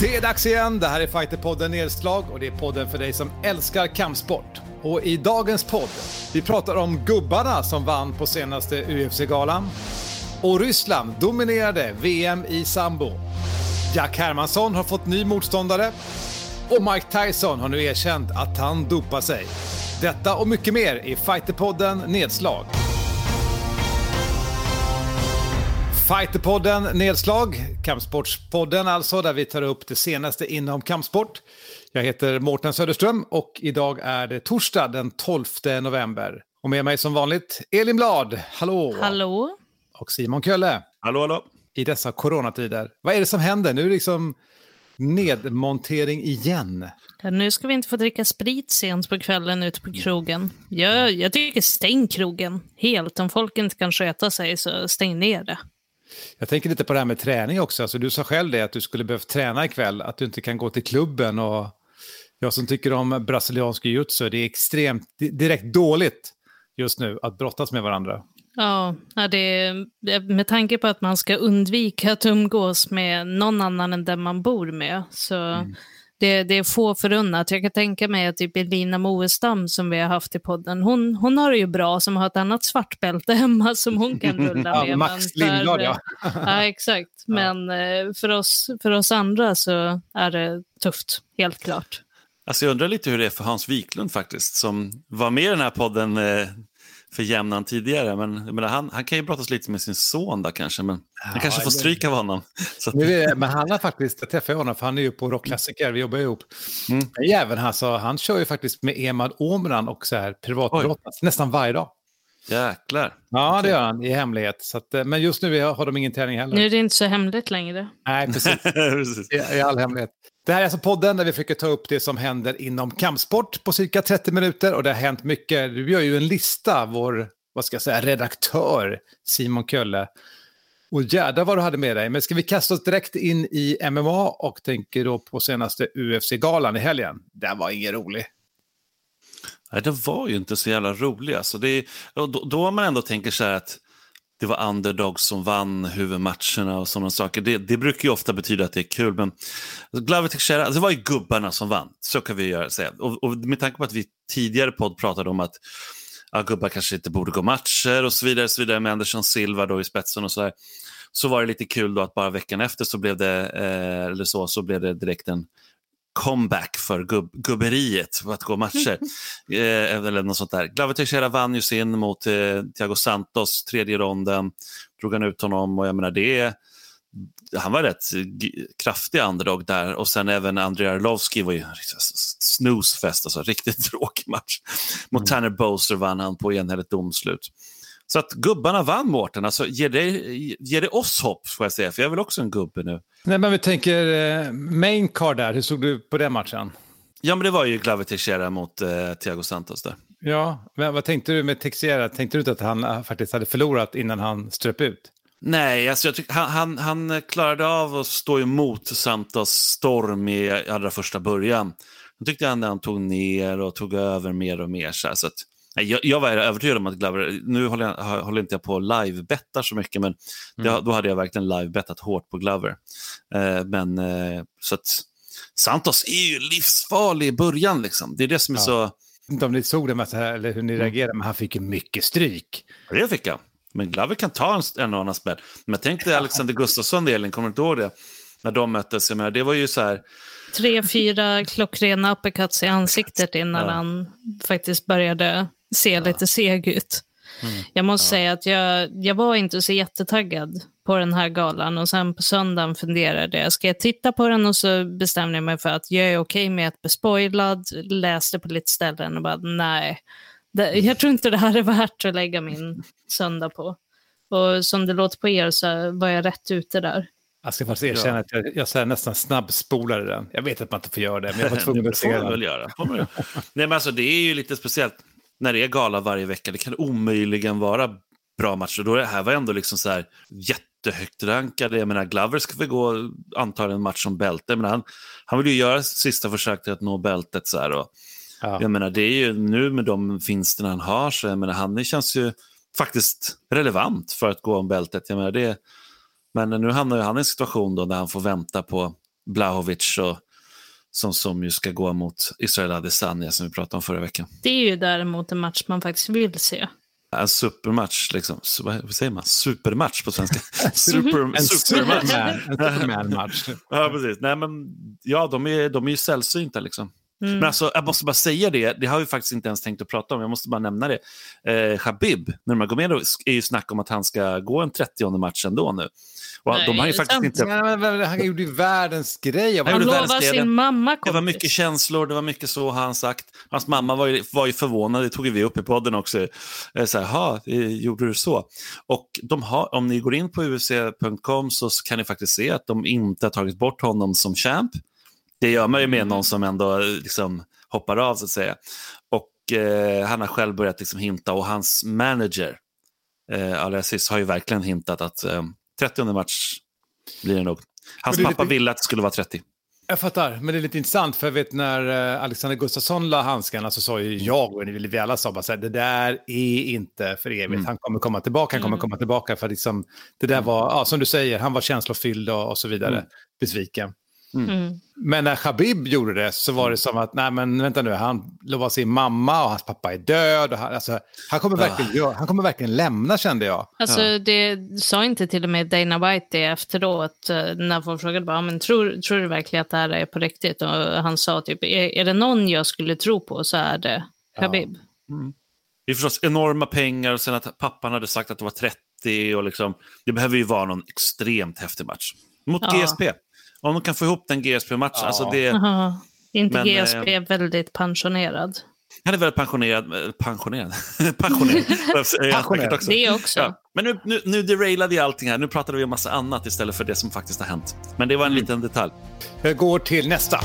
Det är dags igen. Det här är Fighterpodden Nedslag och det är podden för dig som älskar kampsport. Och i dagens podd, vi pratar om gubbarna som vann på senaste UFC-galan. Och Ryssland dominerade VM i sambo. Jack Hermansson har fått ny motståndare. Och Mike Tyson har nu erkänt att han dopar sig. Detta och mycket mer i Fighterpodden Nedslag. Fighterpodden Nedslag, kampsportspodden alltså, där vi tar upp det senaste inom kampsport. Jag heter Mårten Söderström och idag är det torsdag den 12 november. Och med mig som vanligt Elin Blad, hallå! Hallå! Och Simon Kölle. Hallå, hallå! I dessa coronatider. Vad är det som händer? Nu är det liksom nedmontering igen. Ja, nu ska vi inte få dricka sprit sent på kvällen ute på krogen. Jag, jag tycker stäng krogen helt. Om folk inte kan sköta sig så stäng ner det. Jag tänker lite på det här med träning också. Alltså, du sa själv det att du skulle behövt träna ikväll, att du inte kan gå till klubben. Och jag som tycker om brasiliansk jiu-jitsu, det är extremt direkt dåligt just nu att brottas med varandra. Ja, det, med tanke på att man ska undvika att umgås med någon annan än den man bor med. Så mm. Det, det, är få förunnat. Jag kan tänka mig att typ Elina Moestam som vi har haft i podden, hon, hon har det ju bra som har ett annat svartbälte hemma som hon kan rulla med. ja, Max Lindblad ja. ja, exakt. Men ja. Eh, för, oss, för oss andra så är det tufft, helt klart. Alltså jag undrar lite hur det är för Hans Wiklund faktiskt, som var med i den här podden eh, för jämnan tidigare. Men menar, han, han kan ju brottas lite med sin son där kanske, men ja, han kanske får stryk av honom. Så. Nu, men han har faktiskt, jag träffade honom för han är ju på rockklassiker, vi jobbar ihop. Mm. Även alltså, han kör ju faktiskt med Emad Omran och så här privatbrottas nästan varje dag. Jäklar. Ja, okay. det gör han i hemlighet. Så att, eh, men just nu har de ingen träning heller. Nu är det inte så hemligt längre. Nej, precis. precis. I, I all hemlighet. Det här är alltså podden där vi försöker ta upp det som händer inom kampsport på cirka 30 minuter och det har hänt mycket. Du gör ju en lista, vår vad ska jag säga, redaktör Simon Kölle. Och jädrar vad du hade med dig. Men ska vi kasta oss direkt in i MMA och tänker då på senaste UFC-galan i helgen. Den var ingen rolig. Nej, det var ju inte så jävla rolig. Alltså det, då, då man ändå tänker så här att det var underdogs som vann huvudmatcherna och sådana saker. Det, det brukar ju ofta betyda att det är kul. Men Glover Teixeira, alltså det var ju gubbarna som vann. Så kan vi göra, säga. Och, och med tanke på att vi tidigare podd pratade om att ja, gubbar kanske inte borde gå matcher och så vidare, så vidare med Andersson Silva då i spetsen och så där. Så var det lite kul då att bara veckan efter så blev det, eh, eller så, så blev det direkt en comeback för gubb, gubberiet för att gå matcher. eh, eller något sånt där. Glover Teixeira vann ju sin mot eh, Thiago Santos, tredje ronden, drog han ut honom och jag menar det han var rätt kraftig underdog där och sen även Andrei Arlovski var ju snoozefest, alltså riktigt tråkig match. Mot mm. Tanner Bowser vann han på enhälligt domslut. Så att gubbarna vann Mårten, alltså ger det, ger det oss hopp får jag säga, för jag är väl också en gubbe nu. Nej men vi tänker eh, main card där, hur såg du på den matchen? Ja men det var ju Glover Teixeira mot eh, Thiago Santos där. Ja, men vad tänkte du med Teixeira? Tänkte du inte att han eh, faktiskt hade förlorat innan han ströp ut? Nej, alltså jag han, han, han, klarade av att stå emot Santos storm i allra första början. Jag tyckte han, han tog ner och tog över mer och mer. Så att, jag, jag, var övertygad om att Glover, nu håller, jag, håller inte jag på live-bettar så mycket, men mm. det, då hade jag verkligen live-bettat hårt på Glover. Eh, men eh, så att Santos är ju livsfarlig i början, liksom. det är det som är ja. så... Inte om ni såg det, med eller hur ni mm. reagerade, men han fick ju mycket stryk. Det fick han. Men Glover kan ta en, en annan spel. Men tänk dig Alexander Gustafsson, Elin, kommer du inte ihåg det? När de möttes, jag menar, det var ju så här... Tre, fyra klockrena uppercuts i ansiktet innan ja. han faktiskt började se ja. lite seg ut. Mm. Jag måste ja. säga att jag, jag var inte så jättetaggad på den här galan och sen på söndagen funderade jag, ska jag titta på den och så bestämde jag mig för att jag är okej okay med att bli spoilad, läste på lite ställen och bara nej, det, jag tror inte det här är värt att lägga min söndag på. Och som det låter på er så var jag rätt ute där. Jag ska faktiskt erkänna att jag, jag så nästan snabbspolade den. Jag vet att man inte får göra det, men jag var tvungen att se den. Väl göra. Nej, men alltså, det är ju lite speciellt när det är gala varje vecka. Det kan omöjligen vara bra matcher. Då är det här var ändå liksom så här jättehögt rankade. Jag menar, Glover ska väl gå antagligen en match som bälte, men han, han vill ju göra sista försök till att nå bältet. Så här, och Ja. Jag menar, det är ju nu med de vinsterna han har, så jag menar, han känns ju faktiskt relevant för att gå om bältet. Jag menar, det, men nu hamnar han i en situation då där han får vänta på Blahovic och som, som ju ska gå mot Israel Adesanya som vi pratade om förra veckan. Det är ju däremot en match man faktiskt vill se. En supermatch, liksom. vad säger man? Supermatch på svenska. Super, en supermatch. Superman-match. ja, precis. Nej, men, ja, de är, de är ju sällsynta. Liksom. Mm. Men alltså, jag måste bara säga det, det har vi faktiskt inte ens tänkt att prata om, jag måste bara nämna det. Eh, Habib Nurmagomedov är ju snack om att han ska gå en 30 match ändå nu. Och Nej, de har ju faktiskt inte... Ja, han gjorde ju världens grej. Han, han lovade sin mamma kompis. Det var mycket känslor, det var mycket så har han sagt. Hans mamma var ju, var ju förvånad, det tog vi upp i podden också. Eh, så här, gjorde du så? Och de har, om ni går in på UFC.com så kan ni faktiskt se att de inte har tagit bort honom som champ. Det gör man ju med någon som ändå liksom hoppar av så att säga. Och eh, han har själv börjat liksom hinta och hans manager, eh, Alessis, har ju verkligen hintat att eh, 30 match blir det nog. Hans pappa lite... ville att det skulle vara 30. Jag fattar, men det är lite intressant för jag vet när eh, Alexander Gustafsson la handskarna så sa ju jag och vi alla sa bara så här, det där är inte för evigt, mm. han kommer komma tillbaka, han kommer mm. komma tillbaka för liksom, det där var, ja, som du säger, han var känslofylld och, och så vidare, mm. besviken. Mm. mm. Men när Khabib gjorde det så var det som att, nej men vänta nu, han lovade sin mamma och hans pappa är död. Och han, alltså, han, kommer verkligen, uh. han kommer verkligen lämna kände jag. Alltså ja. det sa inte till och med Dana White det efteråt eh, när folk frågade bara, men tror, tror du verkligen att det här är på riktigt? Och han sa typ, är, är det någon jag skulle tro på så är det Khabib. Ja. Mm. Det är förstås enorma pengar och sen att pappan hade sagt att det var 30 och liksom, det behöver ju vara någon extremt häftig match. Mot ja. GSP. Om de kan få ihop den GSP-matchen. Ja. Alltså det, Aha. Inte men, GSP eh, väldigt pensionerad? Han är väldigt pensionerad. Eh, pensionerad? pensionerad. pensionerad. Också. Det också. Ja. Men nu, nu, nu derailade vi allting här. Nu pratade vi om massa annat istället för det som faktiskt har hänt. Men det var en mm. liten detalj. Jag går till nästa.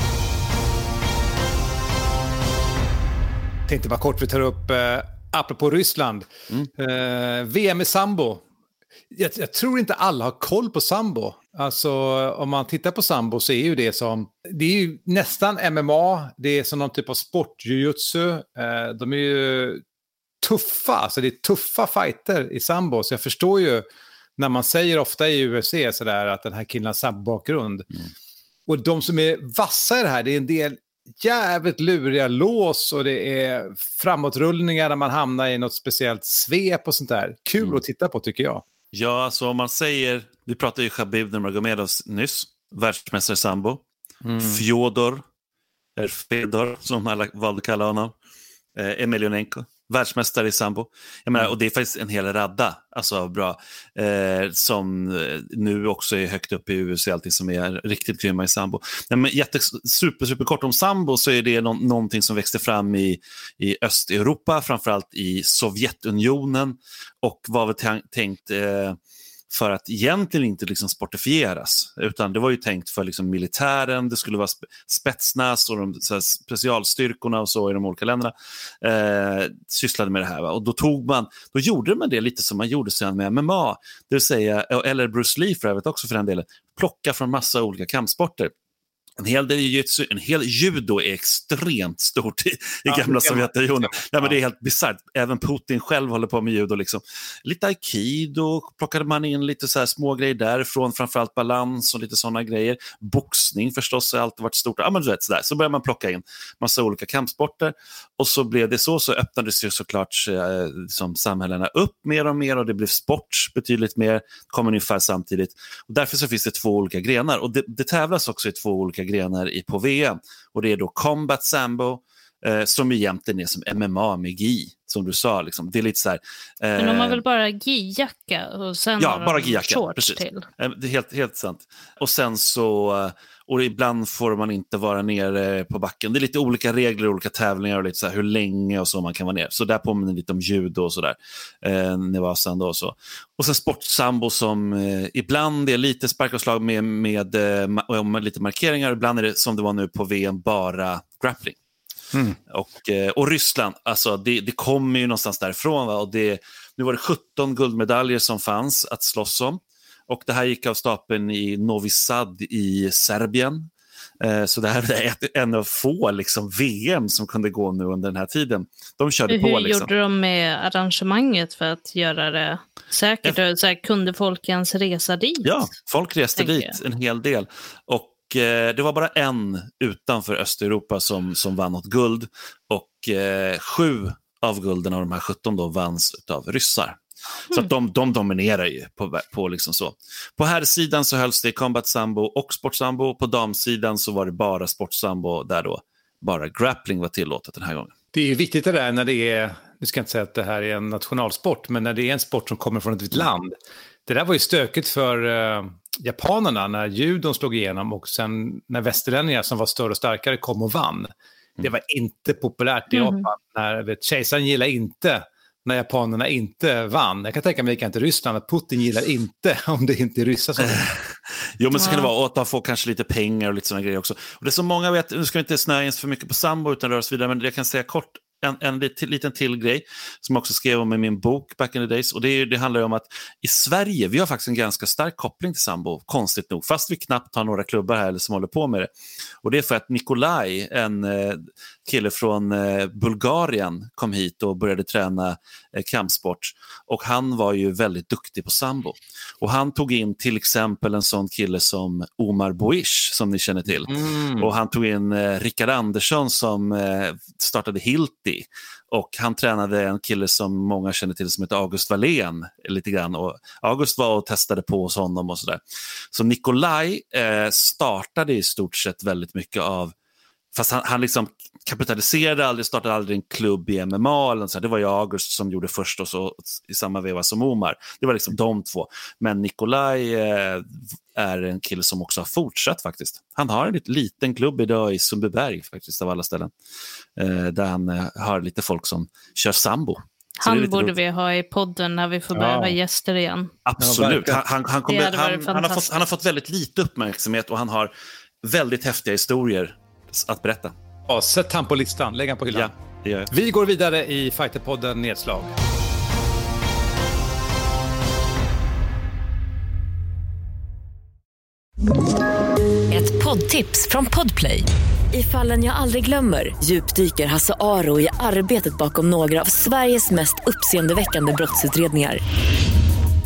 Tänkte bara kort vi tar upp, eh, apropå Ryssland, mm. eh, VM i sambo jag, jag, tror inte alla har koll på sambo. Alltså om man tittar på sambo så är ju det som, det är ju nästan MMA, det är som någon typ av sportjujutsu. Eh, de är ju tuffa, alltså det är tuffa fighter i sambo. Så jag förstår ju när man säger ofta i UFC sådär att den här killen har sambo-bakgrund. Mm. Och de som är vassa i det här, det är en del jävligt luriga lås och det är framåtrullningar när man hamnar i något speciellt svep och sånt där. Kul mm. att titta på tycker jag. Ja, alltså om man säger, vi pratade ju Khabib Nurmagomedov nyss, världsmästare sambo. Mm. Fjodor, eller Fedor som alla valde att kalla honom. Eh, Emelianenko, världsmästare i sambo. Jag menar, mm. Och det är faktiskt en hel radda alltså, bra, eh, som eh, nu också är högt upp i USA, allting som är riktigt grymma i sambo. Nej, men jätte, super, super kort om sambo så är det no någonting som växte fram i, i Östeuropa, framförallt i Sovjetunionen och var väl tänkt eh, för att egentligen inte liksom sportifieras, utan det var ju tänkt för liksom militären, det skulle vara Spetsnaz och de här, specialstyrkorna och så i de olika länderna eh, sysslade med det här. Va? Och då, tog man, då gjorde man det lite som man gjorde sen med MMA, det vill säga, eh, eller Bruce Lee för övrigt också för den delen, plocka från massa olika kampsporter. En hel del jujutsu, en hel judo är extremt stort i, i ja, gamla Sovjetunionen. Ja, men det är helt bisarrt. Även Putin själv håller på med judo. Liksom. Lite aikido plockade man in lite så små grejer därifrån, framförallt balans och lite sådana grejer. Boxning förstås har alltid varit stort. Ja, men du vet, så, där. så började man plocka in massa olika kampsporter och så blev det så, så öppnades ju såklart eh, liksom, samhällena upp mer och mer och det blev sport betydligt mer, kom ungefär samtidigt. Och därför så finns det två olika grenar och det, det tävlas också i två olika grenar i, på VM. Och det är då Combat Sambo, eh, som egentligen är som MMA med gi, som du sa. Liksom. Det är lite så här, eh, Men de har väl bara gi-jacka och sen ja, bara de shorts precis. till? Eh, det är helt, helt sant. Och sen så eh, och ibland får man inte vara nere på backen. Det är lite olika regler, olika tävlingar och lite så hur länge och så man kan vara nere. Så där påminner lite om judo och sådär. Eh, Nevasan då och så. Och sen sportsambo som eh, ibland är lite spark och slag med, med, eh, med lite markeringar. Ibland är det som det var nu på VM, bara grappling. Mm. Och, eh, och Ryssland, alltså det, det kommer ju någonstans därifrån. Va? Och det, nu var det 17 guldmedaljer som fanns att slåss om. Och det här gick av stapeln i Novi Sad i Serbien. Eh, så det här är ett, en av få liksom, VM som kunde gå nu under den här tiden. De körde Hur på. Hur liksom. gjorde de med arrangemanget för att göra det säkert? Ja. Så här, kunde folk ens resa dit? Ja, folk reste dit en hel del. Och Och eh, det var bara en utanför Östeuropa som, som vann något guld. Och eh, sju av gulden av de här 17 då vanns av ryssar. Så att de, de dominerar ju på, på liksom så. På herrsidan så hölls det combat sambo och sportsambo. På damsidan så var det bara sportsambo där då bara grappling var tillåtet den här gången. Det är ju viktigt det där när det är, nu ska jag inte säga att det här är en nationalsport, men när det är en sport som kommer från ett vitt land. Det där var ju stökigt för uh, japanerna när judon slog igenom och sen när västerlänningar som var större och starkare kom och vann. Det var inte populärt i Japan. När, vet, kejsaren gillar inte när japanerna inte vann. Jag kan tänka mig likadant i Ryssland, att Putin gillar inte om det inte är ryssar som Jo, men så kan det vara. Och att de får kanske lite pengar och lite sådana grejer också. Och det som många vet, nu ska vi inte snöa in för mycket på sambo utan röra oss vidare, men jag kan säga kort en, en liten, liten till grej som jag också skrev om i min bok Back in the days. Och det, det handlar om att i Sverige, vi har faktiskt en ganska stark koppling till sambo, konstigt nog, fast vi knappt har några klubbar här som håller på med det. Och det är för att Nikolaj, en eh, kille från eh, Bulgarien, kom hit och började träna kampsport. Och han var ju väldigt duktig på sambo. Och han tog in till exempel en sån kille som Omar Boish, som ni känner till. Mm. Och han tog in eh, Rickard Andersson som eh, startade Hilti. Och han tränade en kille som många känner till som heter August Wallén. Lite grann. Och August var och testade på hos honom och sådär. Så Nikolaj eh, startade i stort sett väldigt mycket av Fast han, han liksom kapitaliserade aldrig, startade aldrig en klubb i MMA. Eller så. Det var ju August som gjorde först och så i samma veva som Omar. Det var liksom de två. Men Nikolaj eh, är en kille som också har fortsatt faktiskt. Han har en liten klubb idag i Sundbyberg faktiskt av alla ställen. Eh, där han eh, har lite folk som kör sambo. Så Han borde roligt. vi ha i podden när vi får börja Ja. ha gäster igen. Absolut. Han, han, han, kommer, han, han, har fått, han har fått väldigt lite uppmärksamhet och han har väldigt häftiga historier att berätta. Ja, sätt han på listan, lägg han på hyllan. Ja, det gör jag. Vi går vidare i Fighterpodden Nedslag. Ett poddtips från Podplay. I fallen jag aldrig glömmer djupdyker Hasse Aro i arbetet bakom några av Sveriges mest uppseendeväckande brottsutredningar.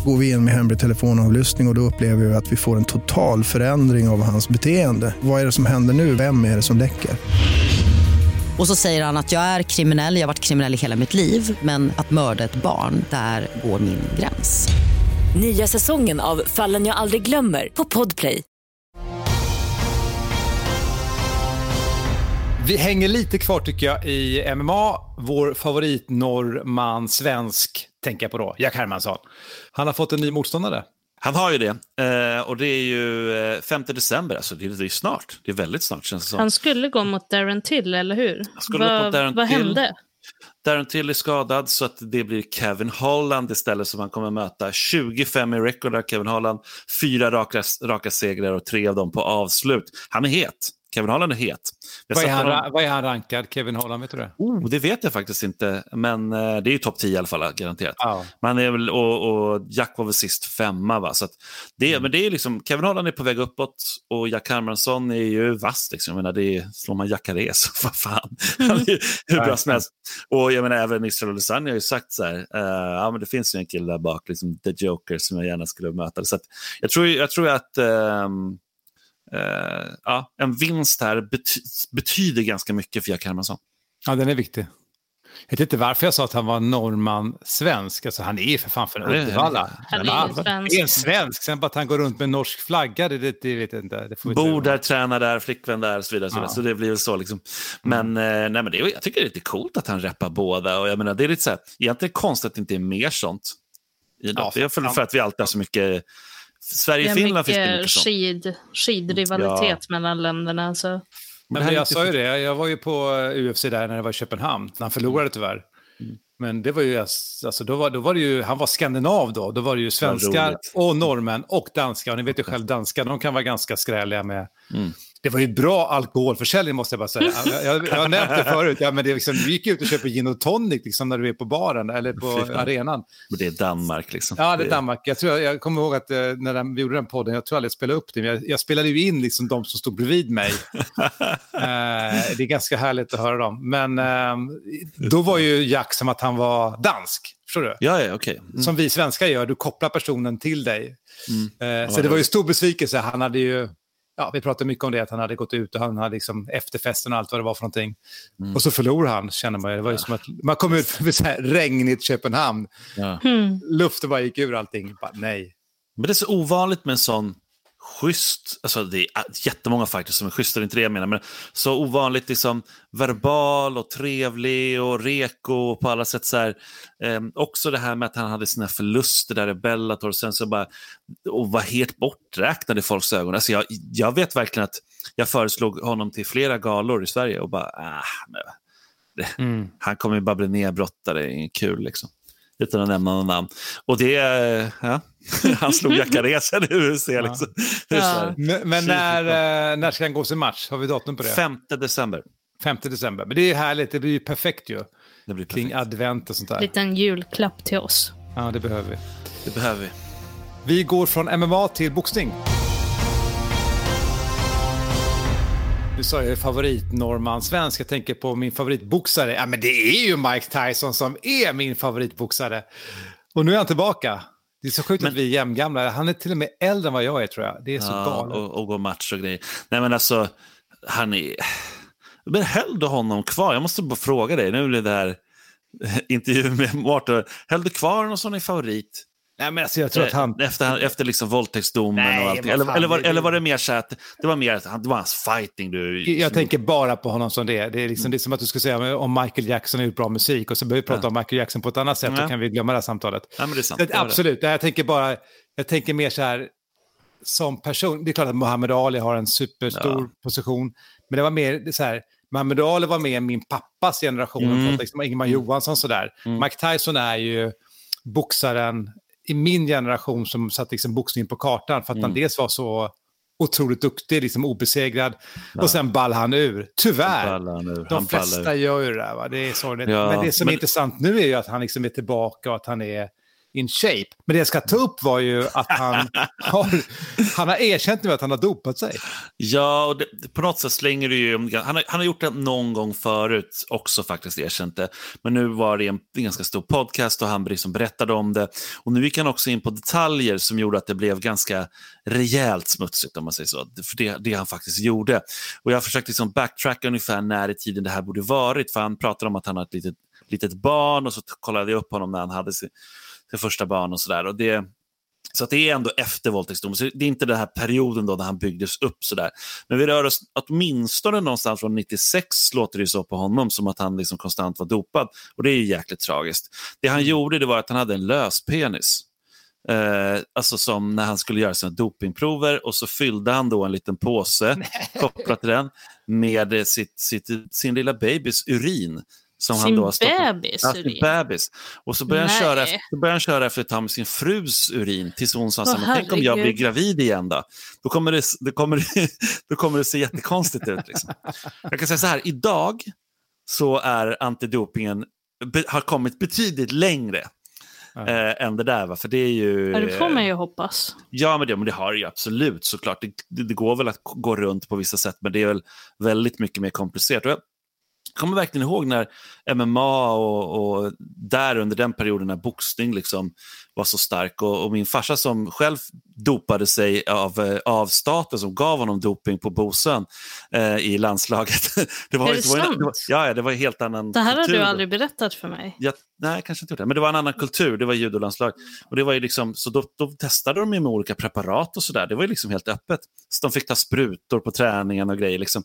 Går vi in med hemlig telefonavlyssning och, och då upplever vi att vi får en total förändring av hans beteende. Vad är det som händer nu? Vem är det som läcker? Och så säger han att jag är kriminell, jag har varit kriminell i hela mitt liv men att mörda ett barn, där går min gräns. Nya säsongen av Fallen jag aldrig glömmer på Podplay. Vi hänger lite kvar tycker jag i MMA. Vår favorit norrman, svensk, tänker jag på då, Jack Hermansson. Han har fått en ny motståndare. Han har ju det. Eh, och det är ju eh, 5 december, alltså det är, det är snart. Det är väldigt snart känns det som. Han skulle gå mot Darren Till, eller hur? skulle gå vad, mot Darren vad Till. hände? Darren Till är skadad så att det blir Kevin Holland istället som han kommer möta. 25 i record har Kevin Holland, fyra raka, raka segrar och tre av dem på avslut. Han är het. Kevin Holland är het. Vad är, han, vad är han rankad, Kevin Holland? Vet du det? Oh, det vet jag faktiskt inte, men eh, det är ju topp 10 i alla fall, garanterat. Ja. Man är väl, och, och Jack var väl sist femma, va? Så det, Men det är liksom, Kevin Holland är på väg uppåt och Jack Hermansson är ju vass. Liksom. Jag menar, det är, slår man Jacare så vad fan, han är ju hur bra som helst. Och jag menar, även Israel Adesanya har ju sagt så här, eh, ja men det finns ju en kille där bak, liksom, The Joker, som jag gärna skulle möta. Så att, jag, tror, jag tror att ehm, eh, ja, en vinst här bety betyder ganska mycket för Jack Hermansson. ja, den är viktig. Jag vet inte varför jag sa att han var norrman-svensk. Alltså, han är för fan från det är- Uddevalla. Han är. Det är en svensk. Sen bara att han går runt med norsk flagga, det, det, det vet jag inte. Det får Bor där, tränar där, flickvän där och så vidare. Ja. så det blir väl så. Liksom. Men, eh, nej, men det, är- jag tycker det är lite coolt att han reppar båda. Och jag menar, det är lite så här, egentligen konstigt att det inte är mer sånt. idrott. Ja, det är för, för att vi alltid har så mycket... Sverige-Finland finns det mycket skid, skidrivalitet mellan länderna. Så. Men, är jag sa ju det, jag var ju på UFC där när det var i Köpenhamn. Han förlorade tyvärr. Men det var ju, alltså, då var, då var det ju, han var skandinav då. Då var det ju svenskar och norrmän och danskar. Och ni vet ju själv, danskar, de kan vara ganska skräliga med... Mm. Det var ju bra alkoholförsäljning måste jag bara säga. Jag, jag, jag har nämnt det förut. Ja, men det är liksom, du gick ut och köper gin och tonic liksom, när du är på baren eller på arenan. Men det är Danmark. Liksom. Ja, det är Danmark. Jag, tror, jag kommer ihåg att eh, när vi gjorde den podden, jag tror aldrig jag spelade upp det, men jag, jag spelade ju in liksom de som stod bredvid mig. eh, det är ganska härligt att höra dem. Men eh, då var ju Jack som att han var dansk. Förstår du? Ja, ja, okej. Mm. Som vi svenskar gör, du kopplar personen till dig. Eh, så det var ju stor besvikelse. Han hade ju... ja, vi pratade mycket om det, att han hade gått ut och han hade liksom efterfesten och allt vad det var för någonting. Mm. Och så förlorade han, känner man. Det var ju som att man kom ut för så här regnigt Köpenhamn. Ja. Mm. Luften bara gick ur allting. Bara, nej. Men det är så ovanligt med en sån schysst, alltså det är jättemånga fighters som är schyssta, det är inte det jag menar, men så ovanligt liksom verbal och trevlig och reko och på alla sätt så här. Eh, också det här med att han hade sina förluster där i Bellator och sen så bara, och var helt borträknad i folks ögon. Alltså jag, jag vet verkligen att jag föreslog honom till flera galor i Sverige och bara, ah, det, mm. han kommer ju bara bli nedbrottad, det är kul liksom utan att nämna någon namn. Och det, ja, han slog Jacaresen i UFC. Liksom. Ja. Men, men när, eh, när ska han gå sin match? Har vi datum på det? 5 december. 5 december. Men det är härligt, det blir ju perfekt ju. Det blir perfekt. Kring advent och sånt där. Liten julklapp till oss. Ja, det behöver vi. Det behöver vi. Vi går från MMA till boxning. Du sa ju favorit svensk. Jag tänker på min favoritboxare. Ja, men det är ju Mike Tyson som är min favoritboxare. Och nu är han tillbaka. Det är så sjukt men, att vi är jämngamla. Han är till och med äldre än vad jag är tror jag. Det är så ja, galet. Och, och går match och grejer. Nej men alltså, han är... Men höll du honom kvar? Jag måste bara fråga dig. Nu blir det här intervju med Martin. Höll du kvar någon sån i favorit? Nej, men alltså jag tror att han... Efter, efter liksom våldtäktsdomen Nej, och allting. Eller, eller, var, eller var det mer så att det var mer det var hans fighting du... Jag tänker bara på honom som det. Det är, liksom, mm. det är som att du skulle säga om Michael Jackson har gjort bra musik och så behöver vi prata ja. om Michael Jackson på ett annat sätt, ja. då kan vi glömma det här samtalet. Ja, men det är sant. Det, absolut, jag tänker bara, jag tänker mer så här som person. Det är klart att Muhammad Ali har en superstor ja. position, men det var mer så här, Muhammad Ali var med min pappas generation, mm. liksom Ingemar mm. Johansson sådär. Mm. Mike Tyson är ju boxaren i min generation som satte liksom boxningen på kartan för att mm. han dels var så otroligt duktig, liksom obesegrad. Ja. Och sen ball han ur. Tyvärr. Han ur. De han flesta gör ju det där. Va? Det är sorgligt. Ja, men det som men... är intressant nu är ju att han liksom är tillbaka och att han är in shape. Men det jag ska ta upp var ju att han har, han har erkänt nu att han har dopat sig. Ja, och det, på något sätt slänger det ju... Han har, han har gjort det någon gång förut också faktiskt erkänt det. Men nu var det en, en ganska stor podcast och han liksom berättade om det. Och nu gick han också in på detaljer som gjorde att det blev ganska rejält smutsigt om man säger så. För det, det han faktiskt gjorde. Och jag har försökt liksom backtracka ungefär när i tiden det här borde varit. För han pratade om att han har ett litet, litet barn och så kollade jag upp honom när han hade sin till första barn och sådär. Det, så att det är ändå efter våldtäktsdomen, så det är inte den här perioden då när han byggdes upp. sådär. Men vi rör oss åtminstone någonstans från 96 låter det så på honom som att han liksom konstant var dopad. Och det är ju jäkligt tragiskt. Det han mm. gjorde det var att han hade en löspenis. Eh, alltså som när han skulle göra sina dopingprover och så fyllde han då en liten påse kopplat till den med sitt, sitt, sin lilla babys urin som sin han då har bebis? Ja, sin bebis. Och så började, han köra, så började han köra efter ett tag med sin frus urin tills hon sa, oh, tänk om jag blir gravid igen då? Då kommer det, då kommer det, då kommer det se jättekonstigt ut. Liksom. Jag kan säga så här, idag så är antidopingen har kommit betydligt längre ja. äh, än det där. Va? För det är ju... Ja, det får man ju hoppas. Ja, men det, men det har det ju absolut såklart. Det, det, det, går väl att gå runt på vissa sätt, men det är väl väldigt mycket mer komplicerat. Och jag jag kommer verkligen ihåg när MMA och, och, där under den perioden när boxning liksom var så stark och, och, min farsa som själv dopade sig av, eh, av staten som gav honom doping på Bosön eh, i landslaget. det var, är det, det, var, sant? Det var, ja, det var en helt annan Det här kultur. har du aldrig berättat för mig. Ja, nej, kanske inte gjort det. Men det var en annan kultur, det var judolandslag. Och det var ju liksom, så då, då testade de med olika preparat och sådär. Det var ju liksom helt öppet. Så de fick ta sprutor på träningen och grejer. Liksom.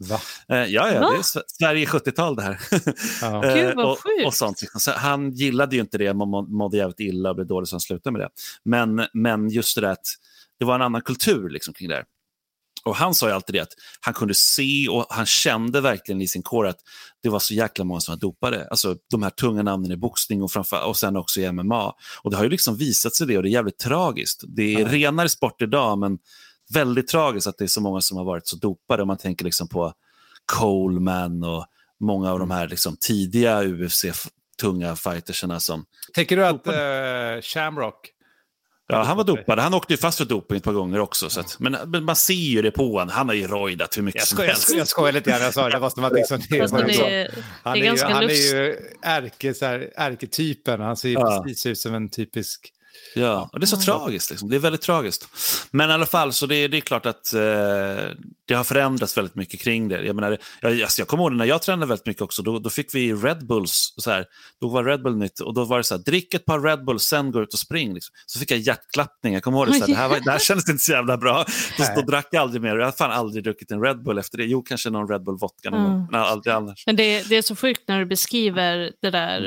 Eh, ja, ja, Va? det är Sverige 70-tal det här. Ja. Gud, vad och, och sånt. Liksom. Så han gillade ju inte det, man mådde jävligt illa och blev dålig så han slutade med det. Men, men just det där att det var en annan kultur liksom, kring det här. Och han sa ju alltid det att han kunde se och han kände verkligen i sin kår att det var så jäkla många som var dopade. Alltså de här tunga namnen i boxning och, framför, och sen också i MMA. Och det har ju liksom visat sig det och det är jävligt tragiskt. Det är ja. renare sport idag men väldigt tragiskt att det är så många som har varit så dopade. Om man tänker liksom på Coleman och många av de mm. här liksom tidiga UFC-tunga fightersarna som... Tänker du att uh, Shamrock Ja, han var dopad. Han åkte ju fast för doping ett par gånger också. Så att, men, men, man ser ju det på honom. Han har ju rojdat hur mycket jag som helst. Jag, skojar lite grann. Jag sa det. Måste man liksom, det, alltså, det, han, är ju, han är ju ärke, så här, ärketypen. Han ser ju ja. precis ut som en typisk Ja, och det är så tragiskt. Liksom. Det är väldigt tragiskt. Men i alla fall, så det, det är klart att eh, det har förändrats väldigt mycket kring det. Jag, menar, jag, alltså, jag kommer ihåg när jag tränade väldigt mycket också, då, då fick vi Red Bulls, så här, då var Red Bull nytt och då var det så här, drick ett par Red Bulls, sen gå ut och spring. Liksom. Så fick jag hjärtklappning, jag kommer ihåg det, så här, det, här var, det här kändes inte så jävla bra. Då, då drack jag aldrig mer, jag har fan aldrig druckit en Red Bull efter det. Jo, kanske någon Red Bull vodka någon mm. men aldrig annars. Men det, det är så sjukt när du beskriver det där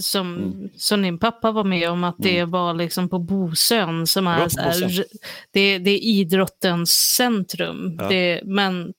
som, mm. som din pappa var med om, att det mm. var liksom på Bosön som är, så här, det, det, är idrottens centrum. Ja. Det, men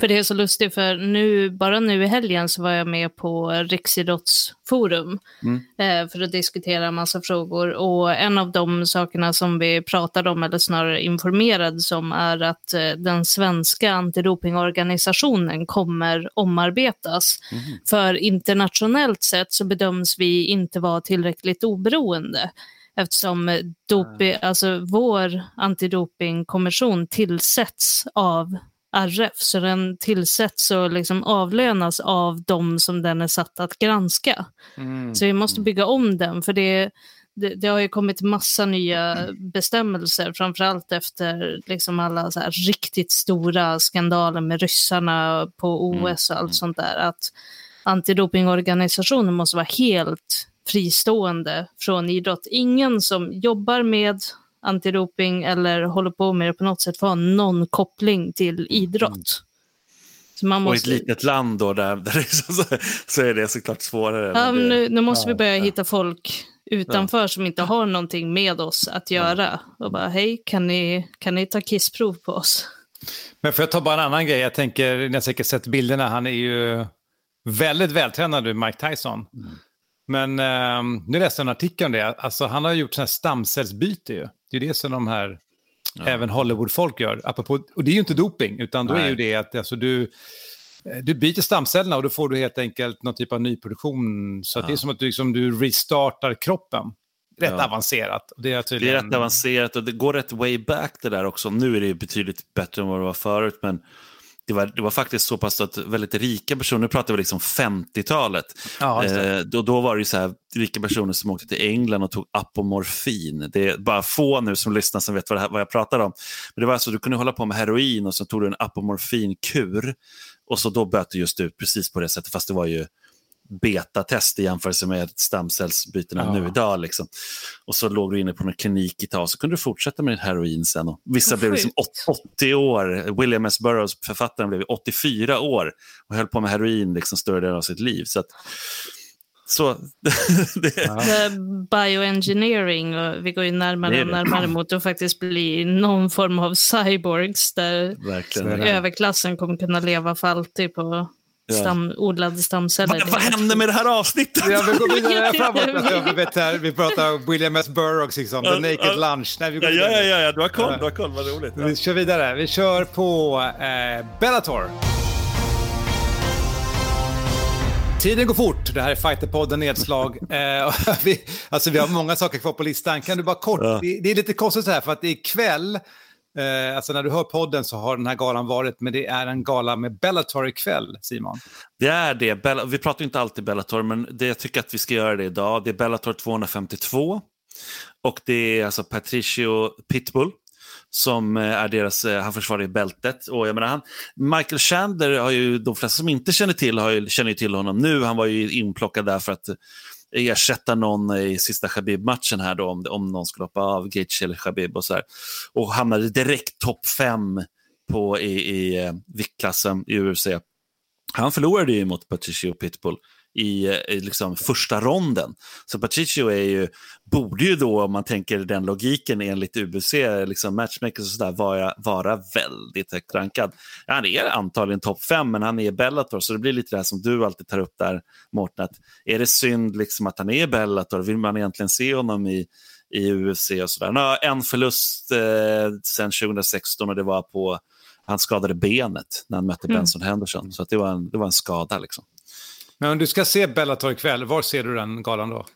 för det är så lustigt, för nu, bara nu i helgen så var jag med på Riksidrottsforum mm. eh, för att diskutera en massa frågor. Och en av de sakerna som vi pratade om, eller snarare informerades om, är att eh, den svenska antidopingorganisationen kommer omarbetas. Mm. För internationellt sett så bedöms vi inte vara tillräckligt oberoende eftersom dopi, ah. alltså vår antidopingkommission tillsätts av RF, så den tillsätts och liksom avlönas av de som den är satt att granska. Mm. Så vi måste bygga om den, för det, det, det, har ju kommit massa nya bestämmelser, framförallt efter liksom alla så riktigt stora skandaler med ryssarna på OS och allt mm. sånt där, att antidopingorganisationen måste vara helt fristående från idrott. Ingen som jobbar med antidoping eller håller på med det på något sätt får ha någon koppling till idrott. Mm. Så man måste... Och i ett litet land då, där, där så, så är det såklart svårare. Ja, men nu, nu måste ja, vi börja ja. hitta folk utanför ja. som inte har någonting med oss att göra. Och bara, hej, kan ni, kan ni ta kissprov på oss? Men får jag ta bara en annan grej? Jag tänker, ni har säkert sett bilderna, han är ju väldigt vältränad, Mike Tyson. Mm. Men eh, nu läste jag en artikel om det, alltså han har gjort sådana här stamcellsbyte ju. Det är det som de här, ja. även Hollywood-folk gör. Apropå, och det är ju inte doping, utan då Nej. är ju det att alltså, du, du byter stamcellerna och då får du helt enkelt någon typ av nyproduktion. Så ja. det är som att du, liksom, du restartar kroppen. Rätt ja. avancerat. Det är, tydligen... det är rätt avancerat och det går rätt way back det där också. Nu är det betydligt bättre än vad det var förut, men det var, det var faktiskt så pass att väldigt rika personer, nu pratar vi liksom 50-talet, ja, eh, då, då var det så här, rika personer som åkte till England och tog apomorfin. Det är bara få nu som lyssnar som vet vad, här, vad jag pratar om. Men det var alltså, du kunde hålla på med heroin och så tog du en apomorfinkur och så då böt det just ut precis på det sättet, fast det var ju betatest i jämförelse med stamcellsbytena ja. nu idag. Liksom. Och så låg du inne på en klinik ett tag och så kunde du fortsätta med heroin sen. Och vissa blev liksom 80 år. William S. Burroughs, författaren, blev 84 år och höll på med heroin liksom större delen av sitt liv. Så att, så, det... ja. Bioengineering, och vi går ju närmare och närmare mot att faktiskt bli någon form av cyborgs där Verkligen. överklassen kommer kunna leva för alltid på Stam, odlade stamceller. Va, vad hände med det här avsnittet? Ja, vi går vidare framåt. vet här, vi pratar William S. Burroughs, liksom, The Naked Lunch. Nej, vi går ja, ja, ja, ja, du har koll, du har koll, vad roligt. Vi kör vidare. Vi kör på eh, Bellator. Tiden går fort. Det här är Fighterpodden Nedslag. Eh, vi, alltså, vi har många saker kvar på listan. Kan du bara kort, ja. det, det, är lite konstigt så här för att det är kväll Eh, alltså när du hör podden så har den här galan varit, men det är en gala med Bellator ikväll, Simon. Det är det. Bell vi pratar inte alltid Bellator, men det, jag tycker att vi ska göra det idag. Det är Bellator 252 och det är alltså Patricio Pitbull som eh, är deras, eh, han försvarar bältet. Och jag menar, han, Michael Chandler har ju, de flesta som inte känner till, har ju, känner ju till honom nu. Han var ju inplockad där för att ersätta någon i sista Khabib-matchen här då, om, om någon skulle hoppa av Gaethje eller Khabib och så här. Och hamnade direkt topp fem på, i, i eh, viktklassen i UFC. Han förlorade ju mot Patricio Pitbull i, i liksom första ronden. Så Patricio är ju, borde ju då, om man tänker den logiken enligt UBC, liksom matchmakers och sådär, vara, vara väldigt högt rankad. Han är antagligen topp fem, men han är Bellator, så det blir lite det här som du alltid tar upp där, Mårten, att är det synd liksom att han är Bellator? Vill man egentligen se honom i, i UFC och sådär? Han har en förlust eh, sedan 2016 och det var på han skadade benet när han mötte mm. Benson Henderson. Så det, var en, det var en skada. Liksom. Men om du ska se Bellator ikväll, var ser du den galan då?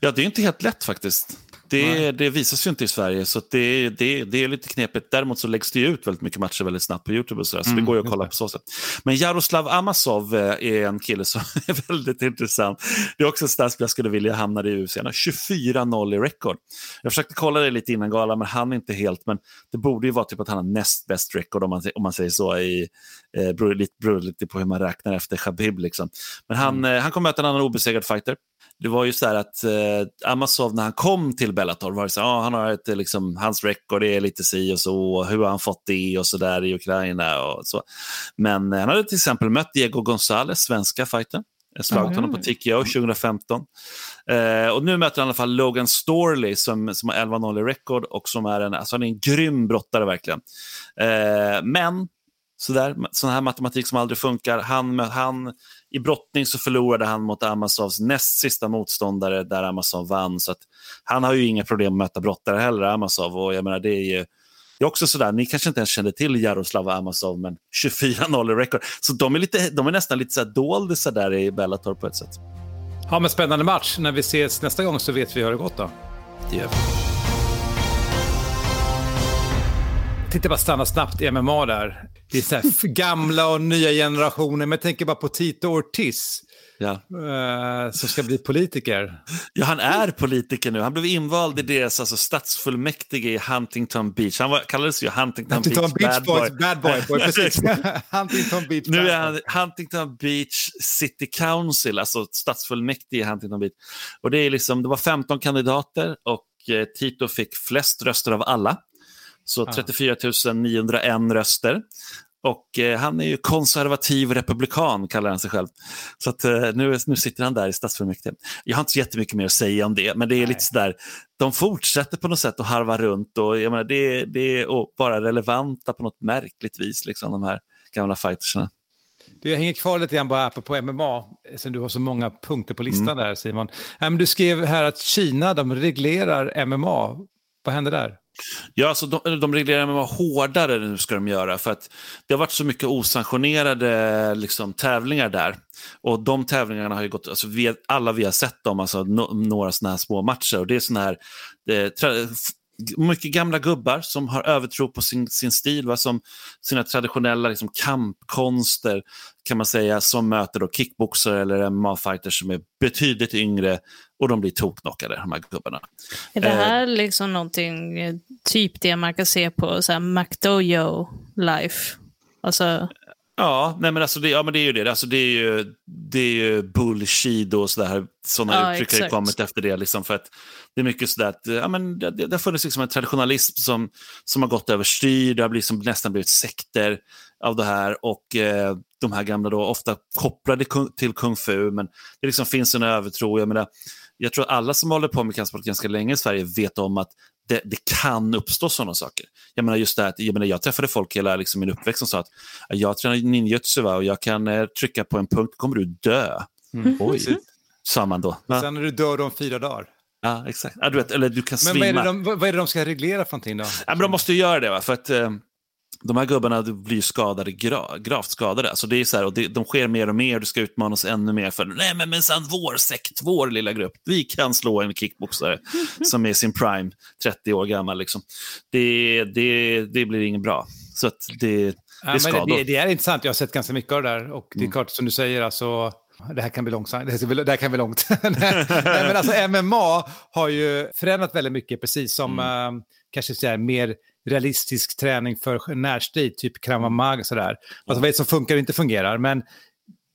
Ja, det är inte helt lätt faktiskt. Det, det visas ju inte i Sverige, så det, det, det är lite knepigt. Däremot så läggs det ut väldigt mycket matcher väldigt snabbt på YouTube, och så, där, så Mm, det går ju att kolla på så sätt. Men Jaroslav Amazov eh, är en kille som är väldigt intressant. Det är också en stats jag skulle vilja hamna i UFC. Han har 24-0 i record. Jag försökte kolla det lite innan galan, men han är inte helt. Men det borde ju vara typ att han har näst bäst record, om man, om man säger så. I, eh, beror, lite, beror lite på hur man räknar efter Khabib. Liksom. Men han, eh, han kommer möta en annan obesegrad fighter. Det var ju så här att eh, Amazov när han kom till Bellator var det så ah, han har ett, eh, liksom, hans record är lite si och så, hur har han fått det och så där i Ukraina och så. Men eh, han hade till exempel mött Diego González, svenska fighten. Slagit honom på TKO 2015. Eh, och nu möter han i alla fall Logan Storley som, som har 11-0 i record och som är en, alltså han är en grym brottare verkligen. Eh, men sådär, sån här matematik som aldrig funkar. Han, han, I brottning så förlorade han mot Amazovs näst sista motståndare där Amazov vann. Så han har ju inga problem att möta brottare heller, Amazov. Och jag menar, det är ju det är också sådär, ni kanske inte ens kände till Jaroslav Amazov, men 24-0 i record. Så de är, lite, de är nästan lite doldisar där i Bellator på ett sätt. Ja, men spännande match. När vi ses nästa gång så vet vi hur det gått då. Det gör vi. Tänkte bara stanna snabbt i MMA där. Det är så här gamla och nya generationer, men jag tänker bara på Tito Ortiz Ja. eh, som ska bli politiker. Ja, han är politiker nu. Han blev invald i deras alltså, stadsfullmäktige i Huntington Beach. Han var, kallades ju Huntington, Huntington Beach, Beach Bad Boys, Boy. bad boy, boy precis. Huntington Beach Nu är han Huntington Beach City Council, alltså stadsfullmäktige i Huntington Beach. Och det, är liksom, det var 15 kandidater och eh, Tito fick flest röster av alla. Så 34 901 röster. Och eh, han är ju konservativ republikan, kallar han sig själv. Så att, eh, nu, nu sitter han där i stadsfullmäktige. Jag har inte så jättemycket mer att säga om det, men det är lite sådär, de fortsätter på något sätt att harva runt och jag menar, det, det är bara relevanta på något märkligt vis, liksom, de här gamla fightersna. Du, jag hänger kvar lite grann bara på MMA, sen du har så många punkter på listan där Simon. Nej, men du skrev här att Kina, de reglerar MMA. Vad händer där? Ja, alltså de, de reglerar MMA hårdare nu ska de göra för att det har varit så mycket osanktionerade liksom, tävlingar där. Och de tävlingarna har ju gått, alltså, vi, alla vi har sett dem, alltså, no, några sådana här små matcher. Och det är sådana här, eh, tra, mycket gamla gubbar som har övertro på sin, sin stil, va? som sina traditionella liksom, kampkonster kan man säga, som möter då kickboxare eller MMA-fighters som är betydligt yngre och de blir toknockade, de här gubbarna. Är det Eh. här liksom någonting, eh, typ det man kan se på så här McDojo Life? Alltså, Ja, nej men alltså det, ja, men det är ju det. Alltså det, är ju, det är ju bullshit och sådär. Sådana Ja, uttryck har kommit efter det. Liksom, för att det är mycket sådär att ja, men det, det har funnits liksom en traditionalism som, som har gått överstyr. Det har liksom nästan blivit sekter av det här. Och eh, de här gamla då, ofta kopplade till kung fu. Men det liksom finns en övertro. Jag, menar, jag tror att alla som håller på med kampsport ganska länge i Sverige vet om att det, det kan uppstå sådana saker. Jag menar just det här, att, jag, menar, jag träffade folk hela liksom, min uppväxt som sa att jag tränar ninjutsu va, och jag kan eh, trycka på en punkt, kommer du dö. Oj, sa man då. Va? Sen är du död om fyra dagar. Ja, exakt. Ja, du vet, eller du kan Men svimma. vad är, det de, vad vad är det de ska reglera för någonting då? Ja, men de måste ju göra det, va? för att eh, de här gubbarna blir skadade, gra, gravt skadade. Alltså det är så här, och det, de sker mer och mer, du ska utmanas ännu mer. för Nej men minsann, vår sekt, vår lilla grupp, vi kan slå en kickboxare som är sin prime, 30 år gammal. Liksom. Det, det, det blir inget bra. Så att det, det Ja, är skador. det, det, det är intressant, jag har sett ganska mycket av det där. Och Mm. det är klart som du säger, alltså, det här kan bli långsamt. Det här kan bli långt. Nej, men alltså MMA har ju förändrat väldigt mycket, precis som Mm. eh, kanske så här, mer realistisk träning för närstrid, typ krav maga och sådär. Alltså vad är det som funkar och inte fungerar. Men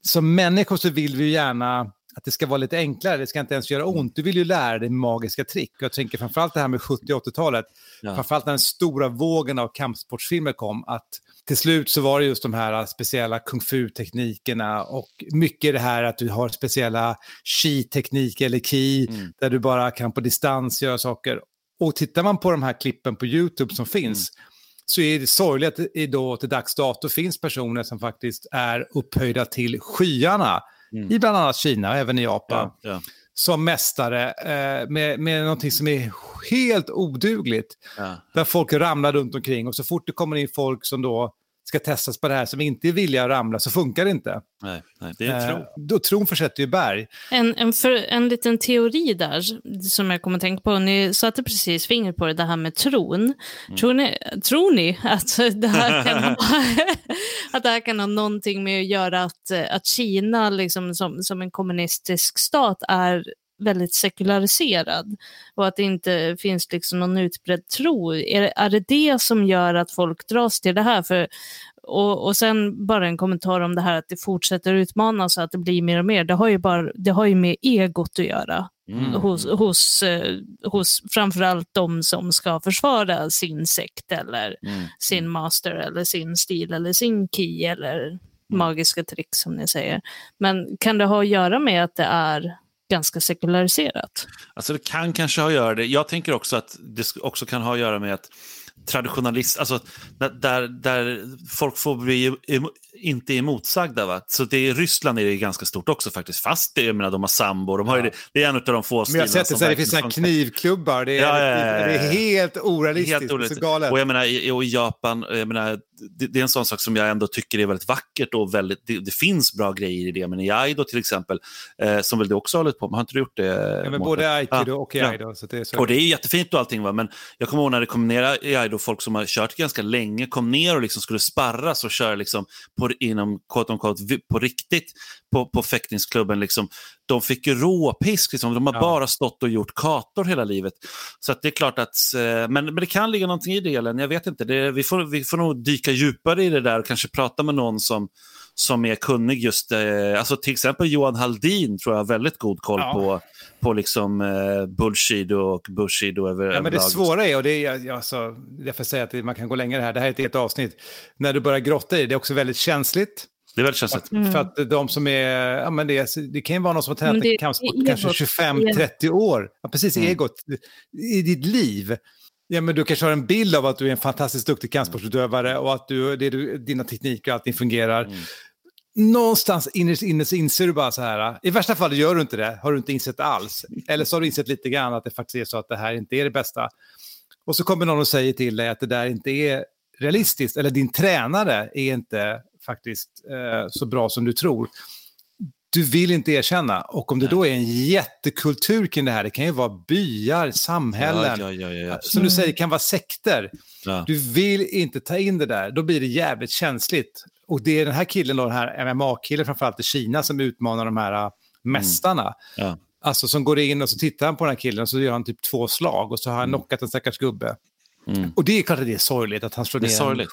som människor så vill vi gärna att det ska vara lite enklare, det ska inte ens göra ont. Du vill ju lära dig magiska trick. Jag tänker framförallt det här med 70 80-talet, Ja. framförallt när den stora vågen av kampsportsfilmer kom, att till slut så var det just de här speciella kung fu-teknikerna och mycket det här att du har speciella chi-tekniker eller ki, Mm. där du bara kan på distans göra saker. Och tittar man på de här klippen på YouTube som finns, Mm. så är det sorgligt att det då till dags dato finns personer som faktiskt är upphöjda till skyarna, Mm. i bland annat Kina och även i Japan, ja, ja, som mästare eh, med, med någonting som är helt odugligt ja. där folk ramlar runt omkring och så fort det kommer in folk som då ska testas på det här som inte är villiga att ramla så funkar det inte. Nej, nej det är tro. Eh, då tron försätter ju berg. En, en, för, en liten teori där som jag kommer att tänka på. Ni satte precis fingret på det, det här med tron. Mm. Tror, ni, tror ni att det, här kan ha, att det här kan ha någonting med att göra att, att Kina liksom som, som en kommunistisk stat är väldigt sekulariserad och att det inte finns liksom någon utbredd tro. Är, är det det som gör att folk dras till det här? För, och, och sen bara en kommentar om det här att det fortsätter utmanas och att det blir mer och mer. Det har ju, bara, det har ju med egot att göra. Mm. Hos, hos, eh, hos framförallt de som ska försvara sin sekt eller mm. sin master eller sin stil eller sin key eller mm. magiska trick som ni säger. Men kan det ha att göra med att det är ganska sekulariserat. Alltså det kan kanske ha att göra det. Jag tänker också att det också kan ha att göra med att traditionalist, alltså där, där folk får bli inte emotsagda. Va? Så det i Ryssland är det ganska stort också faktiskt, fast det, jag menar, de har sambo. De har ja. det, det, är en av de få Men jag har sett det, det finns knivklubbar, det är, ja, ja, det är helt orealistiskt. Helt orealistiskt. galet. Och jag menar, i, och i Japan, jag menar, det, det, är en sån sak som jag ändå tycker är väldigt vackert och väldigt, det, det finns bra grejer i det. Men i Aido till exempel, eh, som väl du också har hållit på med, har inte du gjort det? Ja, men både Aikido och i Aido. Så det är så. Och det är jättefint och allting, va? men jag kommer ihåg när det kom ner i Aido, folk som har kört ganska länge kom ner och liksom skulle sparras och köra liksom på, inom quote on quote, på riktigt på, på fäktningsklubben. Liksom, de fick ju råpisk, liksom. de har ja. bara stått och gjort kator hela livet. Så det är klart att, eh, men, men det kan ligga någonting i det, Ellen. jag vet inte. Det, vi, får, vi får nog dyka djupare i det där och kanske prata med någon som, som är kunnig just, eh, alltså till exempel Johan Haldin tror jag har väldigt god koll ja. på, på liksom eh, Bullshido och Bushido över ja, men Det svåra är, och det är, alltså, jag får säga att man kan gå längre här, det här är ett helt avsnitt, när du börjar grotta i det, det är också väldigt känsligt. Det är väldigt känsligt. Mm. För att de som är, ja men det, det kan ju vara någon som har tränat i kampsport kanske 25-30 år. Ja, precis, mm. egot i ditt liv. Ja, men du kanske har en bild av att du är en fantastiskt duktig kampsportsutövare och att du, det du, dina tekniker och allting fungerar. Mm. Någonstans innerst inne så inser du bara så här, i värsta fall gör du inte det, har du inte insett alls. Eller så har du insett lite grann att det faktiskt är så att det här inte är det bästa. Och så kommer någon och säger till dig att det där inte är realistiskt, eller din tränare är inte faktiskt eh, så bra som du tror. Du vill inte erkänna. Och om det då är en jättekultur kring det här, det kan ju vara byar, samhällen, ja, ja, ja, som du säger kan vara sekter. Du vill inte ta in det där, då blir det jävligt känsligt. Och det är den här killen, då, den här MMA-killen framförallt i Kina, som utmanar de här uh, mästarna. Mm. Alltså som går in och så tittar han på den här killen och så gör han typ två slag och så har han mm. knockat en stackars gubbe. Mm. Och det är klart att det är sorgligt att han slår ner en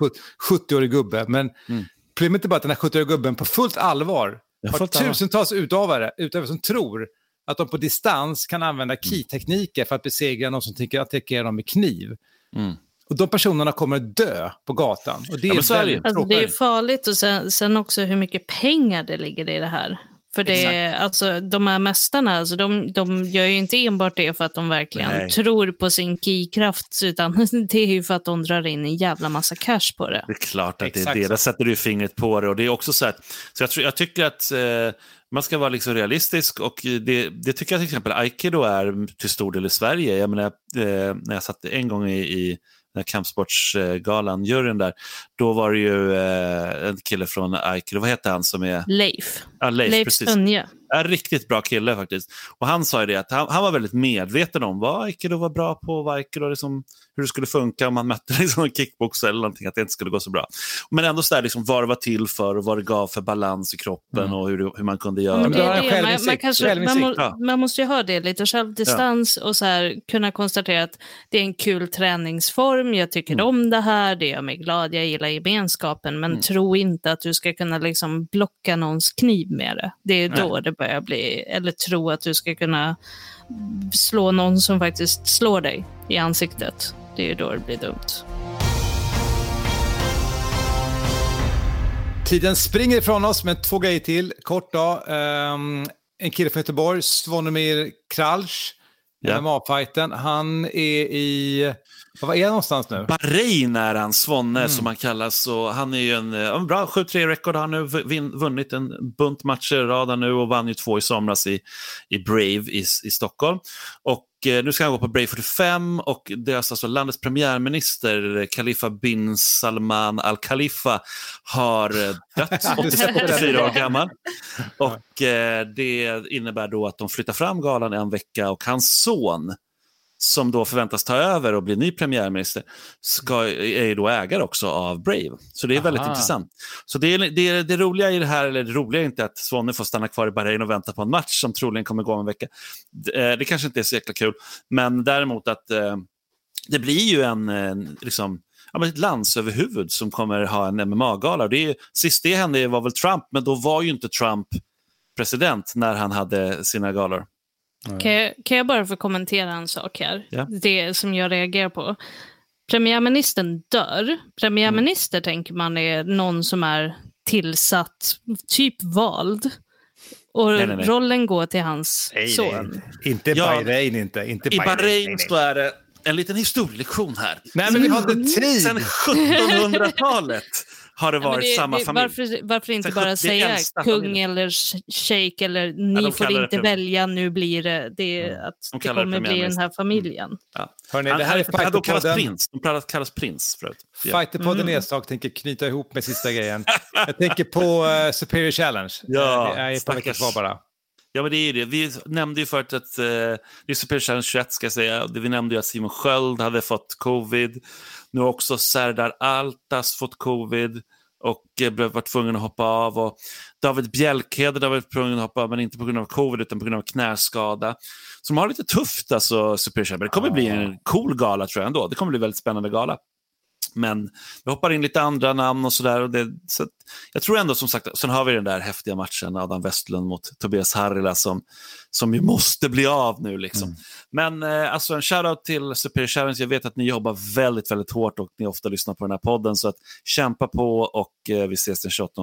70-årig gubbe. Men mm. Problemet är bara att den här 70-åriga gubben på fullt allvar har tusentals utövare, utövare som tror att de på distans kan använda mm. key-tekniker för att besegra någon som tänker attackera dem med kniv. Mm. Och de personerna kommer dö på gatan. Och det, är, ja, väldigt alltså, det är farligt och sen, sen, också hur mycket pengar det ligger i det här. För det, alltså, de här mästarna, alltså, de, de gör ju inte enbart det för att de verkligen Nej. tror på sin keykraft, utan det är ju för att de drar in en jävla massa cash på det. Det är klart att Exakt det är det. Där sätter du fingret på det. Och det är också så, att, så jag, tror, jag tycker att eh, man ska vara liksom realistisk och det, det, tycker jag till exempel Aikido är till stor del i Sverige. Jag menar, eh, när jag satt en gång i, i den här kampsportsgalan, juryn där, då var det ju eh, en kille från Aikido, vad heter han som är... Leif. Ja, Leif, Leif Sönje. En riktigt bra kille faktiskt. Och han sa ju det att han, han var väldigt medveten om vad aikido var bra på, vad aikido liksom, hur det skulle funka om man mötte liksom en kickboxare eller någonting, att det inte skulle gå så bra. Men ändå så där, liksom, vad det var till för och vad det gav för balans i kroppen mm. och hur, hur man kunde göra. Det det. Man, man, kanske, man, må, ja. man, måste ju ha det, lite självdistans ja. och så här, kunna konstatera att det är en kul träningsform, jag tycker mm. om det här, det gör mig glad, jag gillar gemenskapen, men mm. tro inte att du ska kunna liksom blocka någons kniv med det. Det är då Nej. det börjar bli, eller tro att du ska kunna slå någon som faktiskt slår dig i ansiktet. Det är ju då det blir dumt. Tiden springer ifrån oss, men två grejer till. Kort då. Um, en kille från Göteborg, Svonomir Kralj, yeah. MMA-fighten. Han är i var är han någonstans nu? Bahrain är han, Svonne mm. som han kallas. Och han är ju en, en bra 7-3 rekord, han har nu vunnit en bunt matcher i rad nu och vann ju två i somras i, i Brave i, i Stockholm. Och nu ska han gå på Brave 45 och deras, alltså, landets premiärminister Khalifa bin Salman al Khalifa har eh, dött, 84 år gammal. Och eh, det innebär då att de flyttar fram galan en vecka och hans son som då förväntas ta över och bli ny premiärminister, ska, är ju då ägare också av Brave. Så det är väldigt intressant. Så det, är, det, det roliga i det här, eller det roliga är inte att Svonne får stanna kvar i Bahrain och vänta på en match som troligen kommer gå om en vecka. Det, eh, det kanske inte är så jäkla kul, men däremot att eh, det blir ju en, en liksom, ja, ett landsöverhuvud som kommer ha en MMA-gala. Det sist det hände var väl Trump, men då var ju inte Trump president när han hade sina galor. Kan jag, kan jag bara få kommentera en sak här? Ja. Det som jag reagerar på. Premiärministern dör. Premiärminister tänker man är någon som är tillsatt, typ vald. Och Nej, nej, nej. rollen går till hans Nej, son. nej, inte Ja. Bahrain inte. inte I Bahrain, så är det en liten historielektion här. Nej, men vi har inte tid. Sen 1700-talet har det Ja, varit det- samma det- familj. Varför, varför inte Sen bara 71 säga kung familj. eller shejk eller ni de får inte välja, nu blir det, det är att De det kommer bli den här familjen. Ja. Hörrni, det här är han, de kallas Fighterpodden. prins. De kallas, prins förut. Ja. Fighterpodden Nedslag tänker knyta ihop med sista grejen. Jag tänker på eh, Superior Challenge. Ja, Eh, det är ett par veckor kvar bara. ja, men det är ju det. Vi nämnde ju förut att uh, det är Super Challenge 21 ska jag säga. Vi nämnde ju att Simon Sköld hade fått covid. Nu har också Serdar Altas fått covid och eh, blev- varit tvungen att hoppa av. Och David Bjälkhed har varit tvungen att hoppa av, men inte på grund av covid utan på grund av knäskada. Så de har lite tufft, alltså, Super. Det kommer bli en cool gala tror jag ändå. Det kommer bli en väldigt spännande gala. Men vi hoppar in lite andra namn och sådär. Så att jag tror ändå som sagt, sen har vi den där häftiga matchen, Adam Westlund mot Tobias Harila som, som ju måste bli av nu. Liksom. Men eh, alltså en shoutout till Superior Challenge. Jag vet att ni jobbar väldigt, väldigt hårt och ni ofta lyssnar på den här podden. Så att kämpa på och eh, vi ses den 28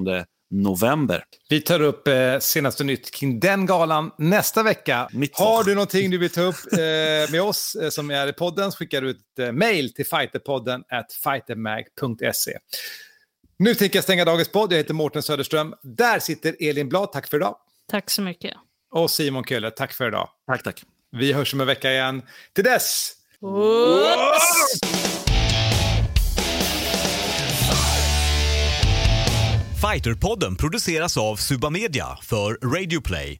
november. Vi tar upp eh, senaste nytt kring den galan nästa vecka. Mitt Har du någonting du vill ta upp eh, med oss eh, som är i podden så skickar du ett eh, mail till fighterpodden at fightermag.se. Nu tänker jag stänga dagens podd. Jag heter Mårten Söderström. Där sitter Elin Blad. Tack för idag. Tack så mycket. Och Simon Kölle. Tack för idag. Tack, tack. Vi hörs om en vecka igen. Till dess! Fighterpodden produceras av Suba Media för Radio Play.